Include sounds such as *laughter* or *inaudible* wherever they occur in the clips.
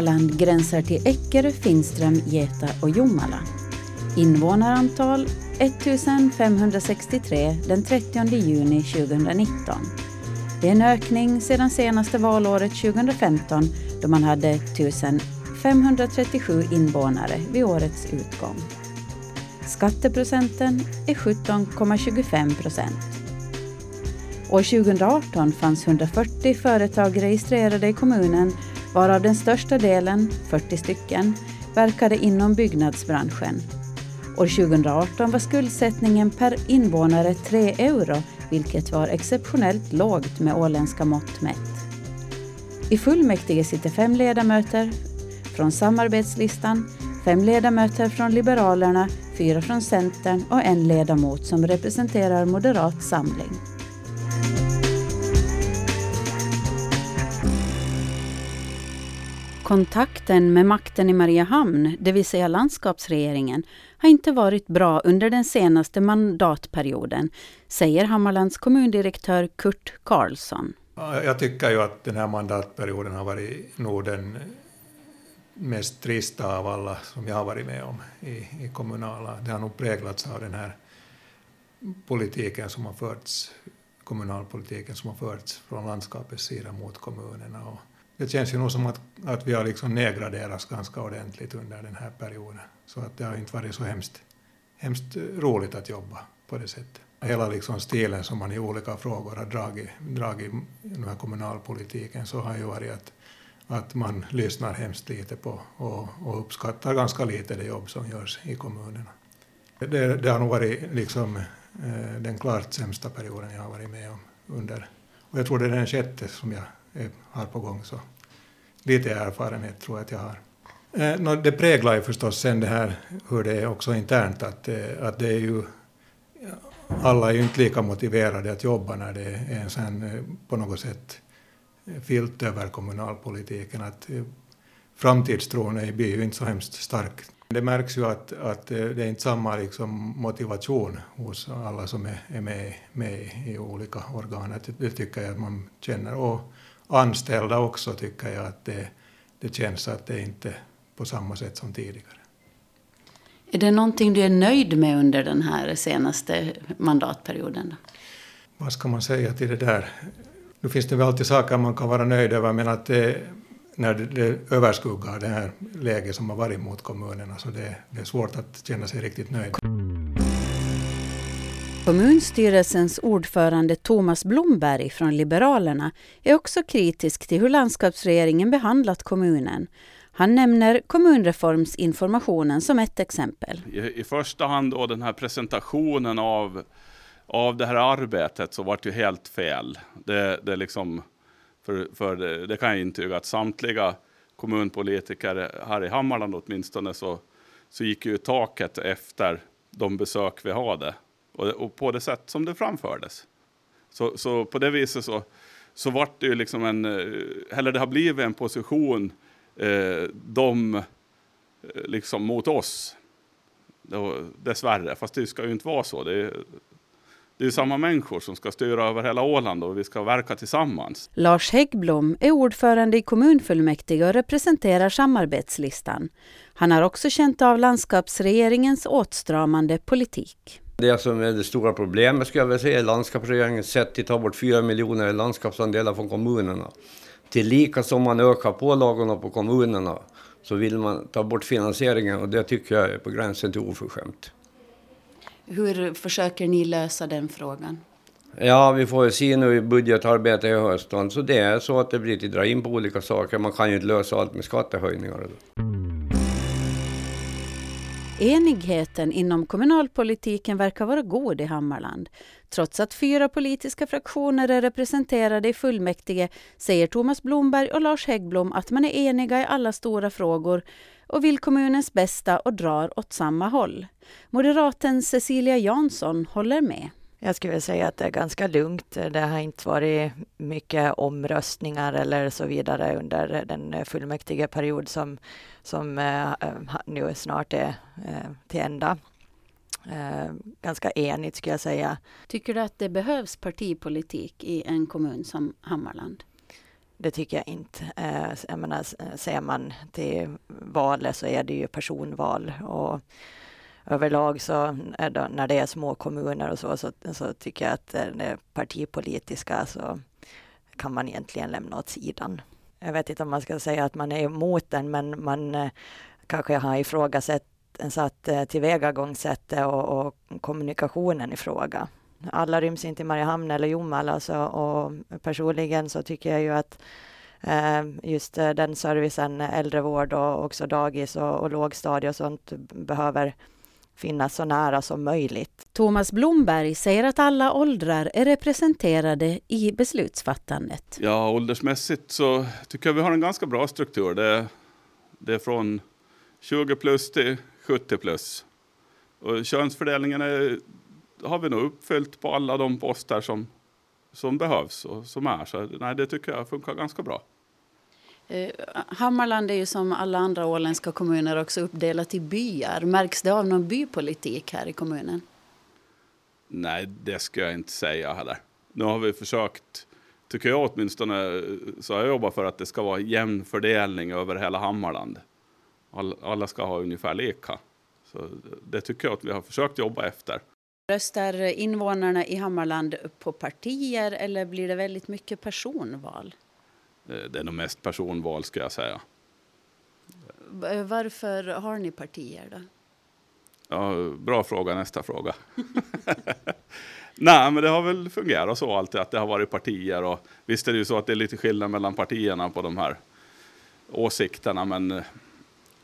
Öland gränsar till Eckerö, Finström, Geta och Jomala. Invånarantal 1563 den 30 juni 2019. Det är en ökning sedan senaste valåret 2015 då man hade 1537 invånare vid årets utgång. Skatteprocenten är 17,25 procent. År 2018 fanns 140 företag registrerade i kommunen varav den största delen, 40 stycken, verkade inom byggnadsbranschen. År 2018 var skuldsättningen per invånare 3 euro, vilket var exceptionellt lågt med åländska mått mätt. I fullmäktige sitter fem ledamöter från samarbetslistan, fem ledamöter från Liberalerna, fyra från Centern och en ledamot som representerar Moderat Samling. Kontakten med makten i Mariehamn, det vill säga landskapsregeringen, har inte varit bra under den senaste mandatperioden, säger Hammarlands kommundirektör Kurt Karlsson. Jag tycker ju att den här mandatperioden har varit nog den mest trista av alla som jag har varit med om i, i kommunala. Det har nog präglats av den här politiken som har förts, kommunalpolitiken som har förts från landskapets sida mot kommunerna. Och det känns ju nog som att, att vi har liksom nedgraderats ganska ordentligt under den här perioden. Så att det har inte varit så hemskt, hemskt roligt att jobba på det sättet. Hela liksom stilen som man i olika frågor har dragit, dragit i den här kommunalpolitiken så har ju varit att, att man lyssnar hemskt lite på och, och uppskattar ganska lite det jobb som görs i kommunerna. Det, det har nog varit liksom, eh, den klart sämsta perioden jag har varit med om under, och jag tror det är den sjätte som jag Eh, har på gång, så lite erfarenhet tror jag att jag har. Eh, det präglar ju förstås sen det här hur det är också internt, att, eh, att det är ju alla är ju inte lika motiverade att jobba när det är en sån eh, på något sätt eh, filt över kommunalpolitiken. Att eh, framtidstron blir ju inte så hemskt stark. Det märks ju att, att det är inte samma liksom motivation hos alla som är, är med, med i olika organ. Det, det tycker jag att man känner. Och anställda också tycker jag att det, det känns att det inte på samma sätt som tidigare. Är det någonting du är nöjd med under den här senaste mandatperioden? Vad ska man säga till det där? Nu finns det väl alltid saker man kan vara nöjd över, men att det, när det, det överskuggar det här läget som har varit mot kommunerna, så det, det är svårt att känna sig riktigt nöjd. Kommunstyrelsens ordförande Thomas Blomberg från Liberalerna är också kritisk till hur landskapsregeringen behandlat kommunen. Han nämner kommunreformsinformationen som ett exempel. I, i första hand då den här presentationen av, av det här arbetet så vart ju helt fel. Det, det, liksom, för, för det, det kan jag intyga att samtliga kommunpolitiker här i Hammarland åtminstone så, så gick ju taket efter de besök vi hade och, och på det sätt som det framfördes. Så, så på det viset så, så vart det ju liksom en, eh, eller det har blivit en position eh, de eh, liksom mot oss. Då, dessvärre, fast det ska ju inte vara så. Det är, det är samma människor som ska styra över hela Åland och vi ska verka tillsammans. Lars Häggblom är ordförande i kommunfullmäktige och representerar samarbetslistan. Han har också känt av landskapsregeringens åtstramande politik. Det som är det stora problemet skulle jag vilja säga är landskapsregeringens sätt att ta bort 4 miljoner i landskapsandelar från kommunerna. Tillika som man ökar pålagorna på kommunerna så vill man ta bort finansieringen och det tycker jag är på gränsen till oförskämt. Hur försöker ni lösa den frågan? Ja, vi får se nu i budgetarbetet i höst. Så det är så att det blir att dra in på olika saker. Man kan ju inte lösa allt med skattehöjningar. Enigheten inom kommunalpolitiken verkar vara god i Hammarland. Trots att fyra politiska fraktioner är representerade i fullmäktige säger Thomas Blomberg och Lars Häggblom att man är eniga i alla stora frågor och vill kommunens bästa och drar åt samma håll. Moderaten Cecilia Jansson håller med. Jag skulle säga att det är ganska lugnt. Det har inte varit mycket omröstningar eller så vidare under den fullmäktige period som, som eh, nu snart är eh, till ända. Eh, ganska enigt skulle jag säga. Tycker du att det behövs partipolitik i en kommun som Hammarland? det tycker jag inte. Jag menar, ser man till valet så är det ju personval och överlag så det, när det är små kommuner och så, så, så tycker jag att det partipolitiska så kan man egentligen lämna åt sidan. Jag vet inte om man ska säga att man är emot den, men man eh, kanske har ifrågasatt satt eh, tillvägagångssättet och, och kommunikationen i fråga. Alla ryms inte i Mariehamn eller Jomala, alltså, och personligen så tycker jag ju att eh, just den servicen, äldrevård och också dagis och, och lågstadie och sånt behöver finnas så nära som möjligt. Thomas Blomberg säger att alla åldrar är representerade i beslutsfattandet. Ja, åldersmässigt så tycker jag vi har en ganska bra struktur. Det, det är från 20 plus till 70 plus. Och könsfördelningen är, har vi nog uppfyllt på alla de poster som, som behövs och som är. Så nej, det tycker jag funkar ganska bra. Eh, Hammarland är ju som alla andra åländska kommuner också uppdelat i byar. Märks det av någon bypolitik här i kommunen? Nej, det ska jag inte säga heller. Nu har vi försökt, tycker jag åtminstone, så har jag jobbat för att det ska vara jämn fördelning över hela Hammarland. Alla ska ha ungefär lika. Så det tycker jag att vi har försökt jobba efter. Röstar invånarna i Hammarland på partier eller blir det väldigt mycket personval? Det är nog mest personval ska jag säga. Varför har ni partier då? Ja, bra fråga, nästa fråga. *laughs* Nej, men det har väl fungerat så alltid att det har varit partier och visst är det ju så att det är lite skillnad mellan partierna på de här åsikterna, men eh,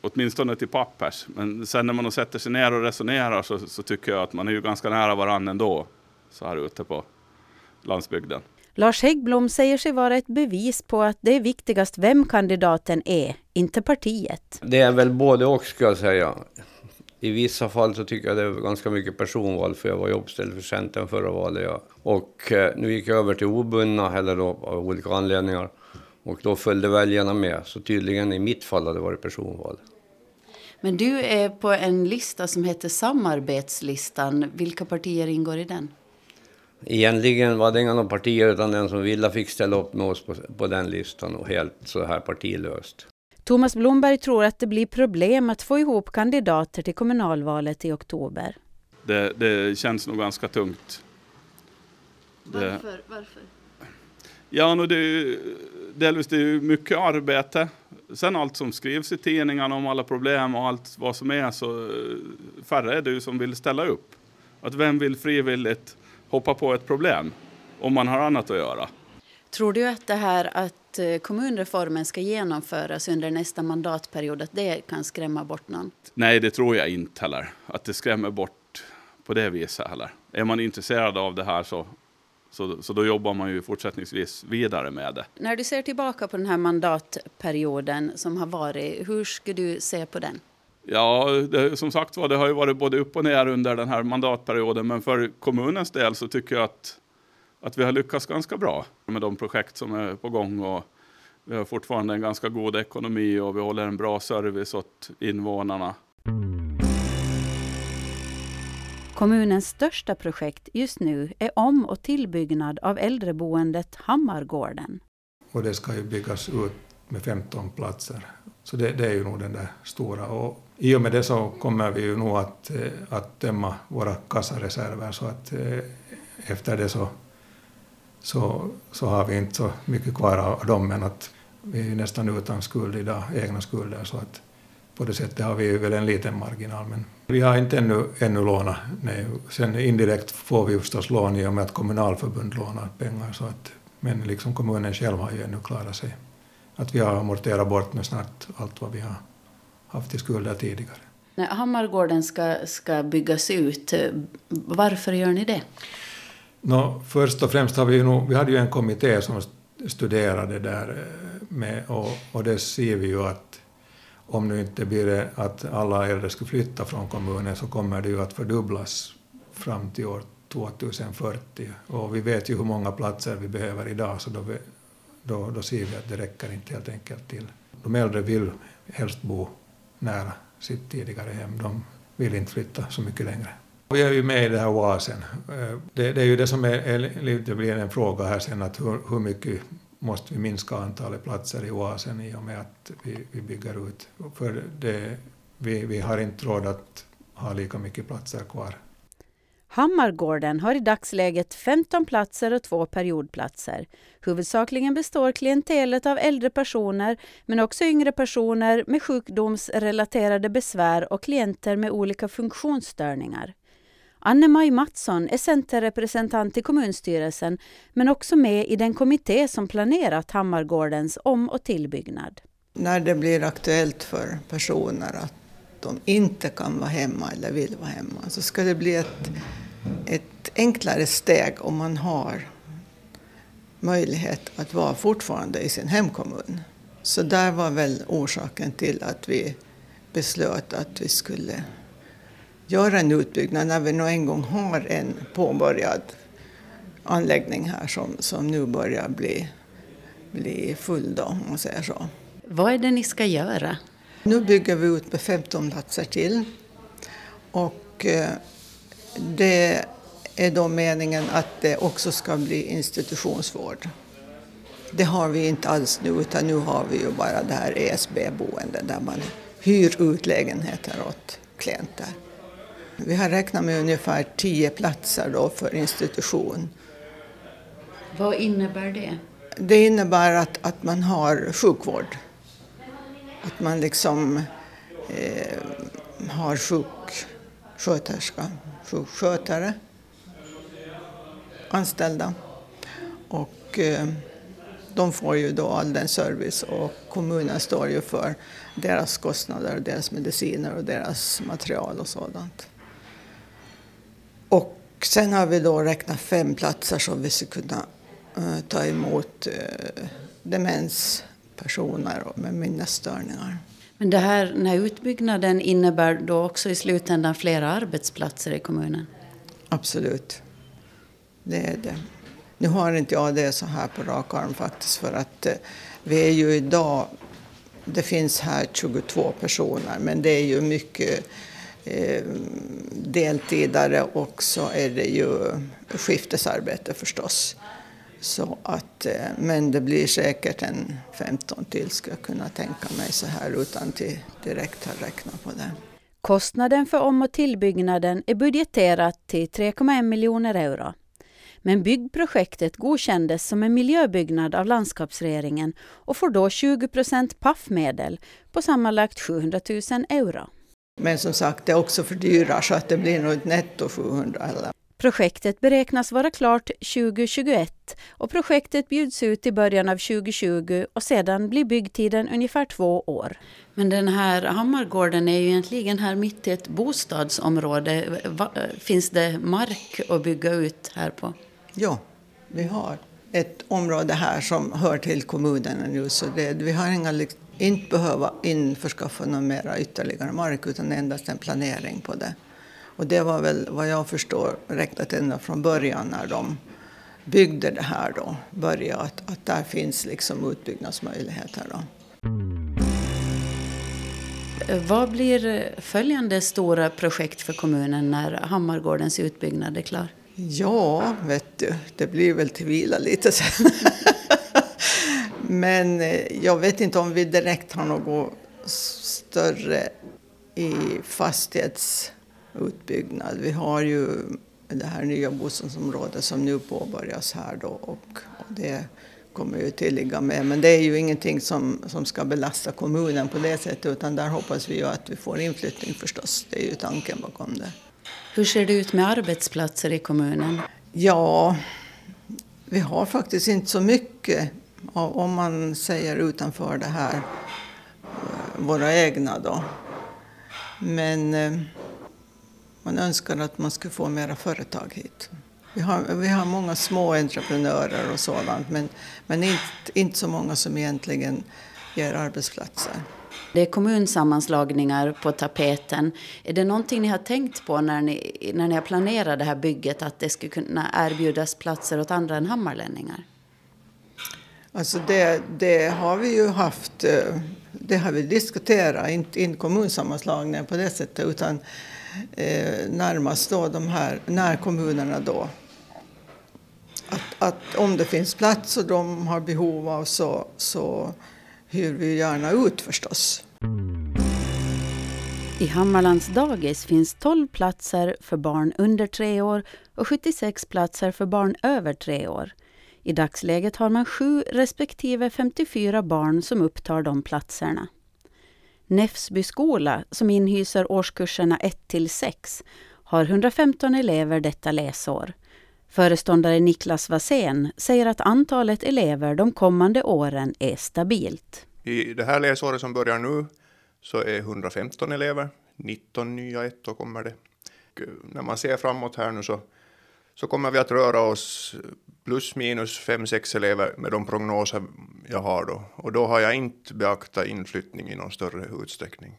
åtminstone till pappers. Men sen när man sätter sig ner och resonerar så, så tycker jag att man är ju ganska nära varandra ändå, så här ute på landsbygden. Lars Häggblom säger sig vara ett bevis på att det är viktigast vem kandidaten är, inte partiet. Det är väl både och ska jag säga. I vissa fall så tycker jag det är ganska mycket personval för jag var jobbställd för Centern förra valet. Ja. Och eh, nu gick jag över till obundna, eller då av olika anledningar. Och då följde väljarna med. Så tydligen i mitt fall har det varit personval. Men du är på en lista som heter Samarbetslistan. Vilka partier ingår i den? Egentligen var det inga partier utan den som ville fick ställa upp med oss på, på den listan och helt så här partilöst. Thomas Blomberg tror att det blir problem att få ihop kandidater till kommunalvalet i oktober. Det, det känns nog ganska tungt. Det, varför? Varför? Ja, no, det är, delvis det är mycket arbete. Sen allt som skrivs i tidningarna om alla problem och allt vad som är så eh, färre är det ju som vill ställa upp. Att vem vill frivilligt hoppa på ett problem om man har annat att göra. Tror du att det här att eh, kommunreformen ska genomföras under nästa mandatperiod, att det kan skrämma bort någon? Nej, det tror jag inte heller. Att det skrämmer bort på det viset heller. Är man intresserad av det här så, så, så då jobbar man ju fortsättningsvis vidare med det. När du ser tillbaka på den här mandatperioden som har varit, hur skulle du se på den? Ja, det, som sagt var, det har ju varit både upp och ner under den här mandatperioden, men för kommunens del så tycker jag att, att vi har lyckats ganska bra med de projekt som är på gång och vi har fortfarande en ganska god ekonomi och vi håller en bra service åt invånarna. Kommunens största projekt just nu är om och tillbyggnad av äldreboendet Hammargården. Och det ska ju byggas ut med 15 platser. Så det, det, är ju nog den där stora. Och i och med det så kommer vi ju nog att, eh, att tömma våra kassareserver så att eh, efter det så, så, så har vi inte så mycket kvar av dem men att vi är nästan utan skuld idag, egna skulder så att på det sättet har vi väl en liten marginal. Men vi har inte ännu, ännu lånat. Nej. Sen indirekt får vi förstås lån i och med att kommunalförbund lånar pengar så att, men liksom kommunen själv har ju ännu klarat sig att vi har amorterat bort med snart allt vad vi har haft i skulder tidigare. När Hammargården ska, ska byggas ut, varför gör ni det? No, först och främst har vi, nog, vi hade ju en kommitté som studerade där eh, med, och, och det ser vi ju att om nu inte blir det att alla äldre skulle flytta från kommunen så kommer det ju att fördubblas fram till år 2040. Och vi vet ju hur många platser vi behöver idag så då då, då ser vi att det räcker inte helt enkelt till. De äldre vill helst bo nära sitt tidigare hem. De vill inte flytta så mycket längre. Vi är ju med i den här oasen. Eh, det, det är ju det som är, är, det blir en fråga här sen, att hur, hur mycket måste vi minska antalet platser i oasen i och med att vi, vi bygger ut. För det, vi, vi har inte råd att ha lika mycket platser kvar. Hammargården har i dagsläget 15 platser och två periodplatser. Huvudsakligen består klientelet av äldre personer men också yngre personer med sjukdomsrelaterade besvär och klienter med olika funktionsstörningar. Anne-Maj Mattsson är centerrepresentant i kommunstyrelsen men också med i den kommitté som planerat Hammargårdens om och tillbyggnad. När det blir aktuellt för personer att de inte kan vara hemma eller vill vara hemma så ska det bli ett, ett enklare steg om man har möjlighet att vara fortfarande i sin hemkommun. Så där var väl orsaken till att vi beslöt att vi skulle göra en utbyggnad när vi nu en gång har en påbörjad anläggning här som, som nu börjar bli, bli full då, om man säger så. Vad är det ni ska göra? Nu bygger vi ut med 15 platser till. Och eh, det är då meningen att det också ska bli institutionsvård. Det har vi inte alls nu, utan nu har vi ju bara det här ESB-boendet där man hyr ut lägenheter åt klienter. Vi har räknat med ungefär 10 platser då för institution. Vad innebär det? Det innebär att, att man har sjukvård. Att man liksom eh, har sjuksköterska, sjukskötare anställda. Och eh, de får ju då all den service och kommunen står ju för deras kostnader, deras mediciner och deras material och sådant. Och sen har vi då räknat fem platser som vi ska kunna eh, ta emot eh, demens demenspersoner med minnesstörningar. Men det här, den här utbyggnaden innebär då också i slutändan flera arbetsplatser i kommunen? Absolut. Det är det. Nu har inte jag det så här på rak arm faktiskt för att uh, vi är ju idag, det finns här 22 personer men det är ju mycket eh, deltidare och så är det ju skiftesarbete förstås. Så att, eh, men det blir säkert en 15 till ska jag kunna tänka mig så här utan att direkt ha räknat på det. Kostnaden för om och tillbyggnaden är budgeterat till 3,1 miljoner euro. Men byggprojektet godkändes som en miljöbyggnad av landskapsregeringen och får då 20 procent PAF-medel på sammanlagt 700 000 euro. Men som sagt, det är också fördyrar så att det blir nog ett netto 700 eller. Projektet beräknas vara klart 2021 och projektet bjuds ut i början av 2020 och sedan blir byggtiden ungefär två år. Men den här Hammargården är ju egentligen här mitt i ett bostadsområde. Finns det mark att bygga ut här på? Ja, vi har ett område här som hör till kommunen nu så det, vi har inga inte behöva införskaffa någon mera ytterligare mark utan endast en planering på det. Och det var väl vad jag förstår räknat ända från början när de byggde det här då, började att, att där finns liksom utbyggnadsmöjligheter då. Vad blir följande stora projekt för kommunen när Hammargårdens utbyggnad är klar? Ja, vet du, det blir väl till vila lite sen. *laughs* Men eh, jag vet inte om vi direkt har något större i fastighetsutbyggnad. Vi har ju det här nya bostadsområdet som nu påbörjas här då och det kommer ju till ligga med. Men det är ju ingenting som, som ska belasta kommunen på det sättet utan där hoppas vi ju att vi får inflyttning förstås. Det är ju tanken bakom det. Hur ser det ut med arbetsplatser i kommunen? Ja, vi har faktiskt inte så mycket om man säger utanför det här, eh, våra egna då. Men eh, man önskar att man skulle få mera företag hit. Vi har, vi har många små entreprenörer och sådant men, men inte, inte så många som egentligen ger arbetsplatser. Det är kommunsammanslagningar på tapeten. Är det någonting ni har tänkt på när ni, när ni har planerat det här bygget att det skulle kunna erbjudas platser åt andra än hammarlänningar? Alltså det, det har vi ju haft, eh, det har vi diskuterat, inte, inte kommunsammanslagningen på det sättet utan eh, närmast då de här närkommunerna då att, att om det finns plats och de har behov av så, så hyr vi gärna ut förstås. I Hammarlands dagis finns 12 platser för barn under tre år och 76 platser för barn över tre år. I dagsläget har man 7 respektive 54 barn som upptar de platserna. Näfsby skola, som inhyser årskurserna 1 till 6, har 115 elever detta läsår. Föreståndare Niklas Wassén säger att antalet elever de kommande åren är stabilt. I det här läsåret som börjar nu så är 115 elever, 19 nya ettor kommer det. När man ser framåt här nu så, så kommer vi att röra oss plus minus 5-6 elever med de prognoser jag har då. Och då har jag inte beaktat inflyttning i någon större utsträckning.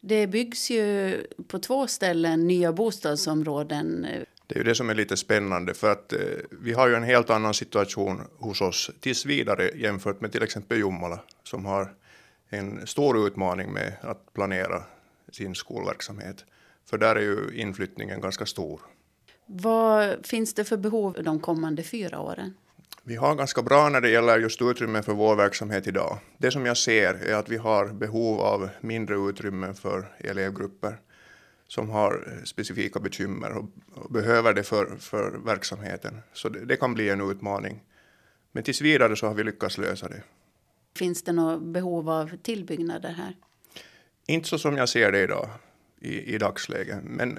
Det byggs ju på två ställen nya bostadsområden. Det är ju det som är lite spännande för att eh, vi har ju en helt annan situation hos oss tills vidare jämfört med till exempel Jomala som har en stor utmaning med att planera sin skolverksamhet. För där är ju inflyttningen ganska stor. Vad finns det för behov de kommande fyra åren? Vi har ganska bra när det gäller just utrymme för vår verksamhet idag. Det som jag ser är att vi har behov av mindre utrymme för elevgrupper som har specifika bekymmer och, och behöver det för, för verksamheten. Så det, det, kan bli en utmaning. Men tills vidare så har vi lyckats lösa det. Finns det något behov av tillbyggnader här? Inte så som jag ser det idag i, i dagsläget. Men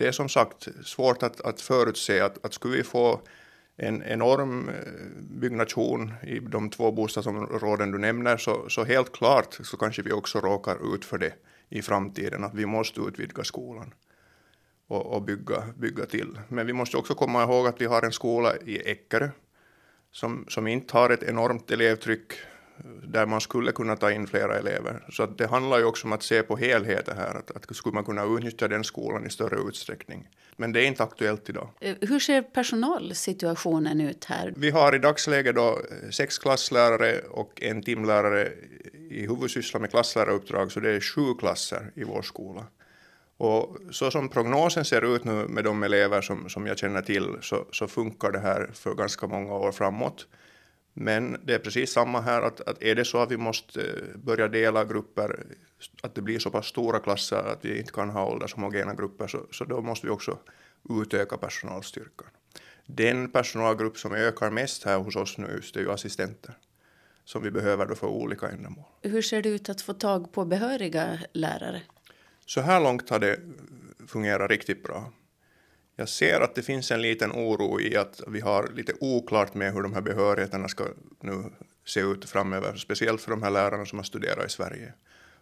det är som sagt svårt att, att förutse att, att skulle vi få en enorm eh, byggnation i de två bostadsområden du nämner så, så helt klart så kanske vi också råkar ut för det i framtiden att vi måste utvidga skolan och, och bygga, bygga till. Men vi måste också komma ihåg att vi har en skola i Eckerö som, som inte har ett enormt elevtryck där man skulle kunna ta in flera elever. Så det handlar ju också om att se på helheten här, att, att skulle man kunna utnyttja den skolan i större utsträckning. Men det är inte aktuellt idag. Eh, hur ser personalsituationen ut här? Vi har i dagsläget då eh, sex klasslärare och en timlärare i huvudsyssla med klassläraruppdrag, så det är sju klasser i vår skola. Och så som prognosen ser ut nu med de elever som, som jag känner till så, så funkar det här för ganska många år framåt. Men det är precis samma här, att, att är det så att vi måste eh, börja dela grupper, att det blir så pass stora klasser att vi inte kan ha åldershomogena grupper, så, så då måste vi också utöka personalstyrkan. Den personalgrupp som ökar mest här hos oss nu just är ju assistenter som vi behöver då för olika ändamål. Hur ser det ut att få tag på behöriga lärare? Så här långt har det fungerat riktigt bra. Jag ser att det finns en liten oro i att vi har lite oklart med hur de här behörigheterna ska nu se ut framöver, speciellt för de här lärarna som har studerat i Sverige.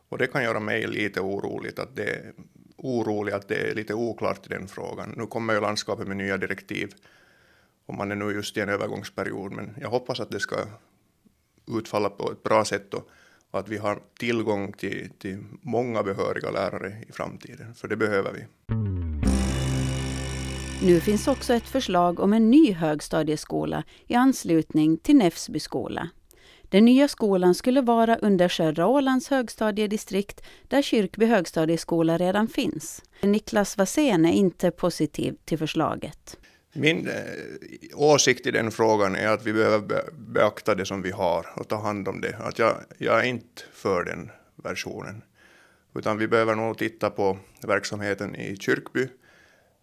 Och det kan göra mig lite orolig att det, orolig att det är lite oklart i den frågan. Nu kommer ju landskapet med nya direktiv och man är nu just i en övergångsperiod, men jag hoppas att det ska utfalla på ett bra sätt och, och att vi har tillgång till, till många behöriga lärare i framtiden, för det behöver vi. Nu finns också ett förslag om en ny högstadieskola i anslutning till Näfsby skola. Den nya skolan skulle vara under Södra Ålands högstadiedistrikt där Kyrkby högstadieskola redan finns. Niklas Wasén är inte positiv till förslaget. Min eh, åsikt i den frågan är att vi behöver beakta det som vi har och ta hand om det. Att jag, jag är inte för den versionen. Utan vi behöver nog titta på verksamheten i Kyrkby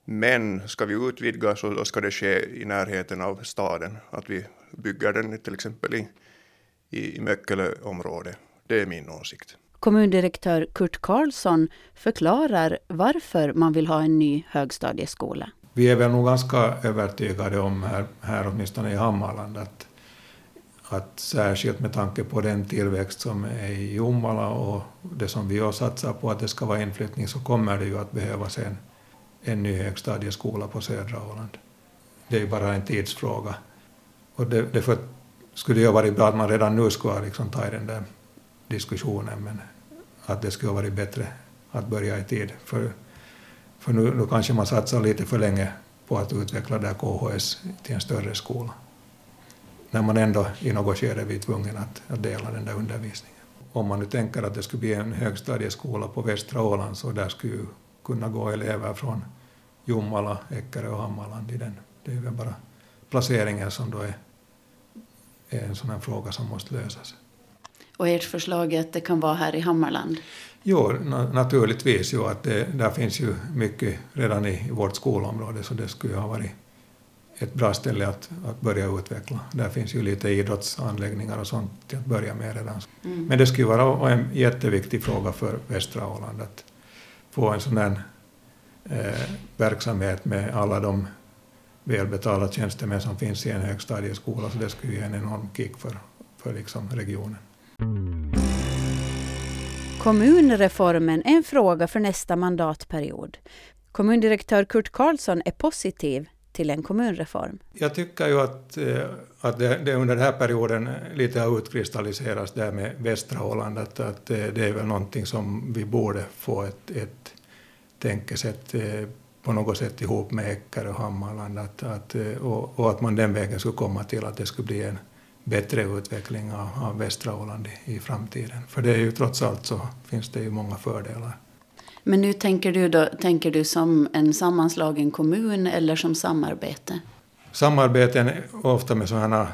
men ska vi utvidga så då ska det ske i närheten av staden, att vi bygger den till exempel i, i, i Möckeleområdet. Det är min åsikt. Kommundirektör Kurt Karlsson förklarar varför man vill ha en ny högstadieskola. Vi är väl nog ganska övertygade om, här, här åtminstone i Hammarland, att, att särskilt med tanke på den tillväxt som är i Jomala och det som vi har satsat på att det ska vara inflyttning så kommer det ju att behövas en en ny högstadieskola på södra Åland. Det är ju bara en tidsfråga. Och det, därför skulle det ha varit bra att man redan nu skulle ha liksom tagit den där diskussionen, men att det skulle ha varit bättre att börja i tid. För, för nu, nu kanske man satsar lite för länge på att utveckla det KHS till en större skola. När man ändå i något skede blir tvungen att, att dela den där undervisningen. Om man nu tänker att det skulle bli en högstadieskola på västra Åland så där skulle kunna gå elever från Jomala, Eckerö och Hammarland i den. Det är väl bara placeringen som då är, är en sån fråga som måste lösas. Och ert förslag är att det kan vara här i Hammarland? Jo, na naturligtvis. Jo, att det, där finns ju mycket redan i, i vårt skolområde så det skulle ha varit ett bra ställe att, att börja utveckla. Där finns ju lite idrottsanläggningar och sånt till att börja med redan. Mm. Men det skulle vara en jätteviktig fråga för västra Åland att få en sån här eh, verksamhet med alla de välbetalda tjänstemän som finns i en högstadieskola, så det skulle ge en enorm kick för, för liksom regionen. Kommunreformen är en fråga för nästa mandatperiod. Kommundirektör Kurt Karlsson är positiv till en kommunreform. Jag tycker ju att, eh, att det, det under den här perioden lite har utkristalliserats där med västra Åland, att, att eh, det är väl någonting som vi borde få ett, ett tänkesätt eh, på något sätt ihop med Eckerö och Hammarland, att, att, och, och, att man den vägen skulle komma till att det skulle bli en bättre utveckling av, av västra Åland i, i framtiden. För det är ju trots allt så finns det ju många fördelar. Men nu tänker du, då, tänker du som en sammanslagen kommun eller som samarbete? Samarbeten ofta med sådana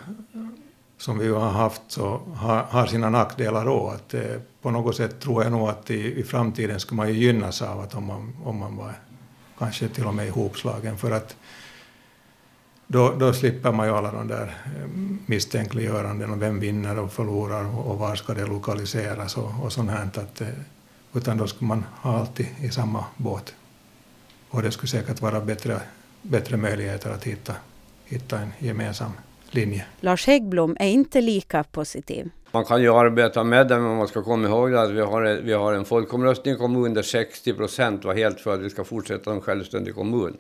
som vi har haft så har, har sina nackdelar då. Att, eh, på något sätt tror jag nog att i, i framtiden skulle man ju gynnas av att om man, om man var kanske till och med ihopslagen för att då, då slipper man ju alla de där eh, misstänkliggöranden och vem vinner och förlorar och, och var ska det lokaliseras och, och sånt här. Att, eh, utan då skulle man ha alltid i samma båt. Och det skulle säkert vara bättre, bättre möjligheter att hitta, hitta en gemensam linje. Lars Häggblom är inte lika positiv. Man kan ju arbeta med det, men man ska komma ihåg att vi har, vi har en folkomröstning i kommunen där 60 procent var helt för att vi ska fortsätta en självständig kommun.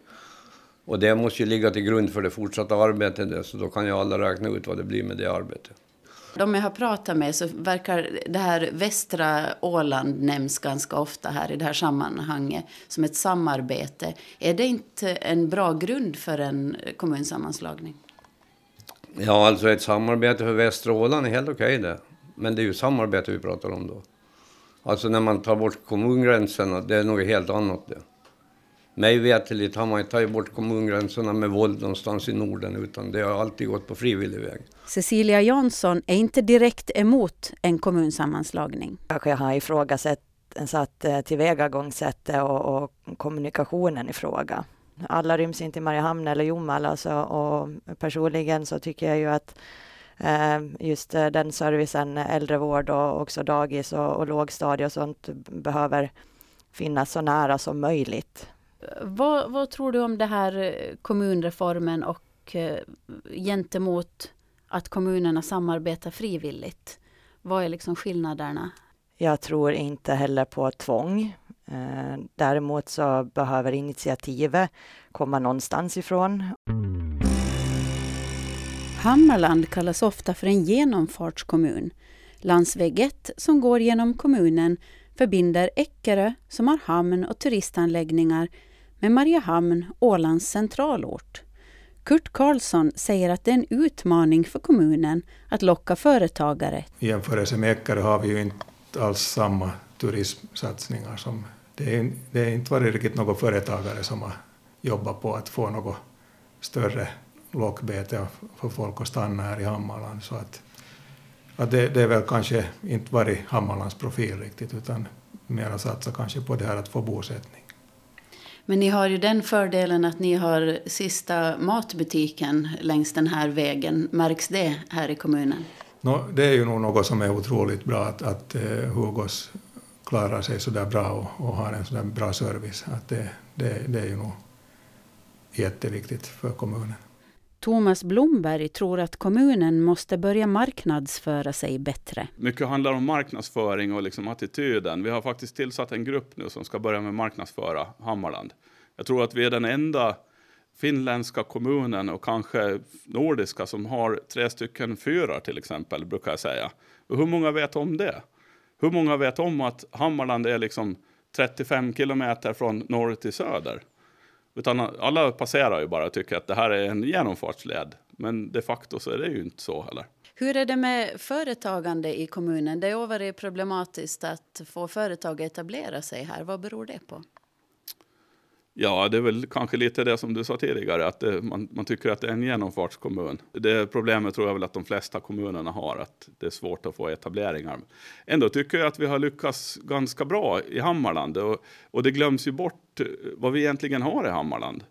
Och det måste ju ligga till grund för det fortsatta arbetet, så då kan ju alla räkna ut vad det blir med det arbetet. De jag har pratat med så verkar det här västra Åland nämns ganska ofta här i det här sammanhanget som ett samarbete. Är det inte en bra grund för en kommunsammanslagning? Ja, alltså ett samarbete för västra Åland är helt okej okay det. Men det är ju samarbete vi pratar om då. Alltså när man tar bort kommungränserna, det är något helt annat det. Mig veterligt har man inte tagit bort kommungränserna med våld någonstans i Norden utan det har alltid gått på frivillig väg. Cecilia Jansson är inte direkt emot en kommunsammanslagning. Kanske har ifrågasatt satt eh, tillvägagångssättet och, och kommunikationen i fråga. Alla ryms inte i Mariehamn eller Jomala alltså, och personligen så tycker jag ju att eh, just eh, den servicen, äldrevård och också dagis och, och lågstadie och sånt behöver finnas så nära som möjligt. Vad, vad, tror du om det här eh, kommunreformen och eh, gentemot att kommunerna samarbetar frivilligt? Vad är liksom skillnaderna? Jag tror inte heller på tvång. Eh, däremot så behöver initiativet komma någonstans ifrån. Hammarland kallas ofta för en genomfartskommun. Landsväg 1 som går genom kommunen förbinder Eckerö som har hamn och turistanläggningar med Mariehamn, Ålands centralort. Kurt Karlsson säger att det är en utmaning för kommunen att locka företagare. I jämförelse med Eckerö har vi ju inte alls samma turismsatsningar. Som, det, är, det är inte varit riktigt några företagare som har jobbat på att få något större lockbete för folk att stanna här i Hammarland. Så att, att det, det är väl kanske inte varit Hammarlands profil riktigt utan mera satsa kanske på det här att få bosättning. Men ni har ju den fördelen att ni har sista matbutiken längs den här vägen. Märks det här i kommunen? No, det är ju nog något som är otroligt bra att, att uh, Hugos klarar sig så där bra och, och har en så där bra service. Att det, det, det är ju nog jätteviktigt för kommunen. Thomas Blomberg tror att kommunen måste börja marknadsföra sig bättre. Mycket handlar om marknadsföring och liksom attityden. Vi har faktiskt tillsatt en grupp nu som ska börja med marknadsföra Hammarland. Jag tror att vi är den enda finländska kommunen och kanske nordiska som har tre stycken fyrar till exempel, brukar jag säga. Och hur många vet om det? Hur många vet om att Hammarland är liksom 35 kilometer från norr till söder? Utan alla passerar ju bara och tycker att det här är en genomfartsled. Men de facto så är det ju inte så heller. Hur är det med företagande i kommunen? Det har varit problematiskt att få företag att etablera sig här. Vad beror det på? Ja, det är väl kanske lite det som du sa tidigare, att det, man, man, tycker att det är en genomfartskommun. Det problemet tror jag väl att de flesta kommunerna har, att det är svårt att få etableringar. Ändå tycker jag att vi har lyckats ganska bra i Hammarland och, och det glöms ju bort eh, vad vi egentligen har i Hammarland.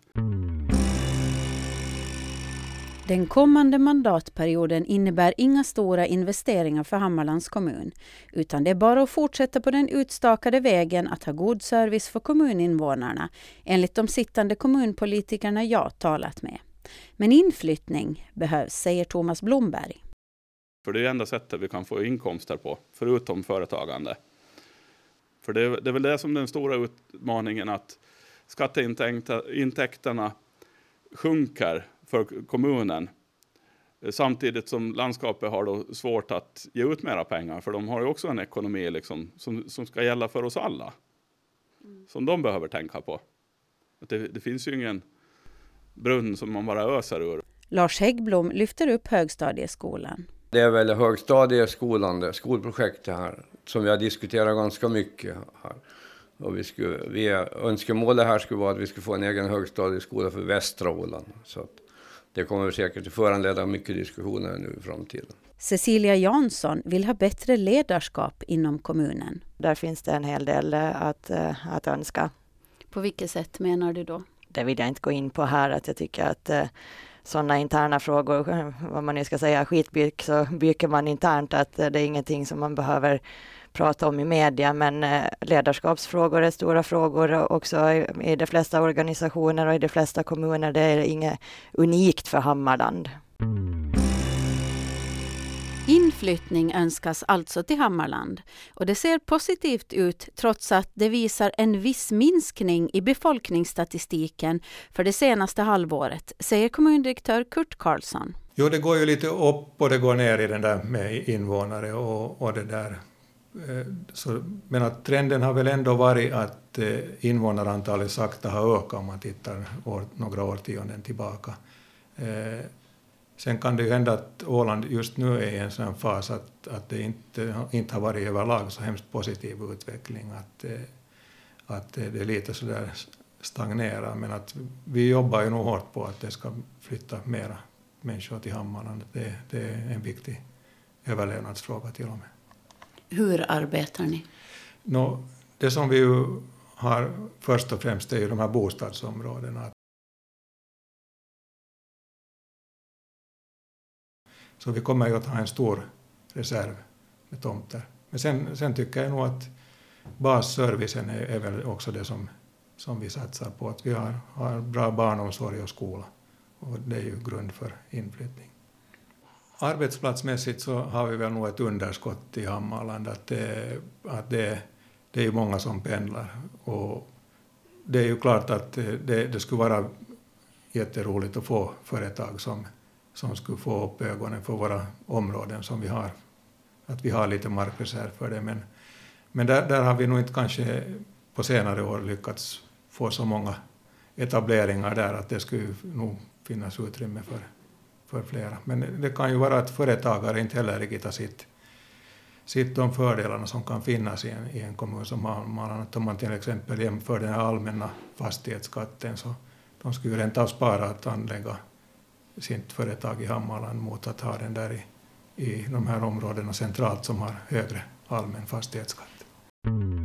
Den kommande mandatperioden innebär inga stora investeringar för Hammarlands kommun, utan det är bara att fortsätta på den utstakade vägen att ha god service för kommuninvånarna, enligt de sittande kommunpolitikerna jag talat med. Men inflyttning behövs, säger Thomas Blomberg. För det är det enda sättet vi kan få inkomster på, förutom företagande. För det är, det är väl det som är den stora utmaningen, att skatteintäkterna sjunker för kommunen. Samtidigt som landskapet har då svårt att ge ut mera pengar, för de har ju också en ekonomi liksom, som, som ska gälla för oss alla. Mm. Som de behöver tänka på. Att det, det finns ju ingen brunn som man bara öser ur. Lars Häggblom lyfter upp högstadieskolan. Det är väl högstadieskolan, det skolprojektet här, som vi har diskuterat ganska mycket här. Och vi skulle, vi, önskemålet här skulle vara att vi skulle få en egen högstadieskola för västra Åland. Så att det kommer säkert att föranleda mycket diskussioner nu i framtiden. Cecilia Jansson vill ha bättre ledarskap inom kommunen. Där finns det en hel del eh, att, eh, att önska. På vilket sätt menar du då? Det vill jag inte gå in på här, att jag tycker att eh, sådana interna frågor, *laughs* vad man nu ska säga, skitbyk så byker man internt, att det är ingenting som man behöver prata om i media, men eh, ledarskapsfrågor är stora frågor också i de flesta organisationer och i de flesta kommuner. Det är inget unikt för Hammarland. Inflyttning önskas alltså till Hammarland och det ser positivt ut trots att det visar en viss minskning i befolkningsstatistiken för det senaste halvåret, säger kommundirektör Kurt Karlsson. Jo, det går ju lite upp och det går ner i den där med invånare och, och det där Eh, så, men att trenden har väl ändå varit att eh, invånarantalet sakta har ökat om man tittar år, några årtionden tillbaka. Eh, sen kan det ju hända att Åland just nu är i en sån fas att, att det inte, inte har varit överlag så hemskt positiv utveckling, att, att det är lite sådär stagnerar, men att vi jobbar ju nog hårt på att det ska flytta mera människor till Hammarland. Det, det är en viktig överlevnadsfråga till och med. Hur arbetar ni? No, det som vi ju har först och främst är ju de här bostadsområdena. Så vi kommer ju att ha en stor reserv med tomter. Men sen, sen tycker jag nog att basservicen är, är väl också det som, som vi satsar på. Att vi har, har bra barnomsorg och skola. Och det är ju grund för inflyttning. Arbetsplatsmässigt så har vi väl nog ett underskott i Hammarland, att det, att det, det är många som pendlar. Och det är ju klart att det, det skulle vara jätteroligt att få företag som, som skulle få upp ögonen för våra områden som vi har. Att vi har lite markreserv för det, men, men där, där har vi nog inte kanske på senare år lyckats få så många etableringar där att det skulle nog finnas utrymme för för flera. Men det kan ju vara att företagare inte heller riktigt har sitt, sitt de fördelarna som kan finnas i en, i en kommun som Malmö. Om man till exempel jämför den här allmänna fastighetsskatten så de skulle ju rent av spara att anlägga sitt företag i Hammarland mot att ha den där i, i de här områdena centralt som har högre allmän fastighetsskatt.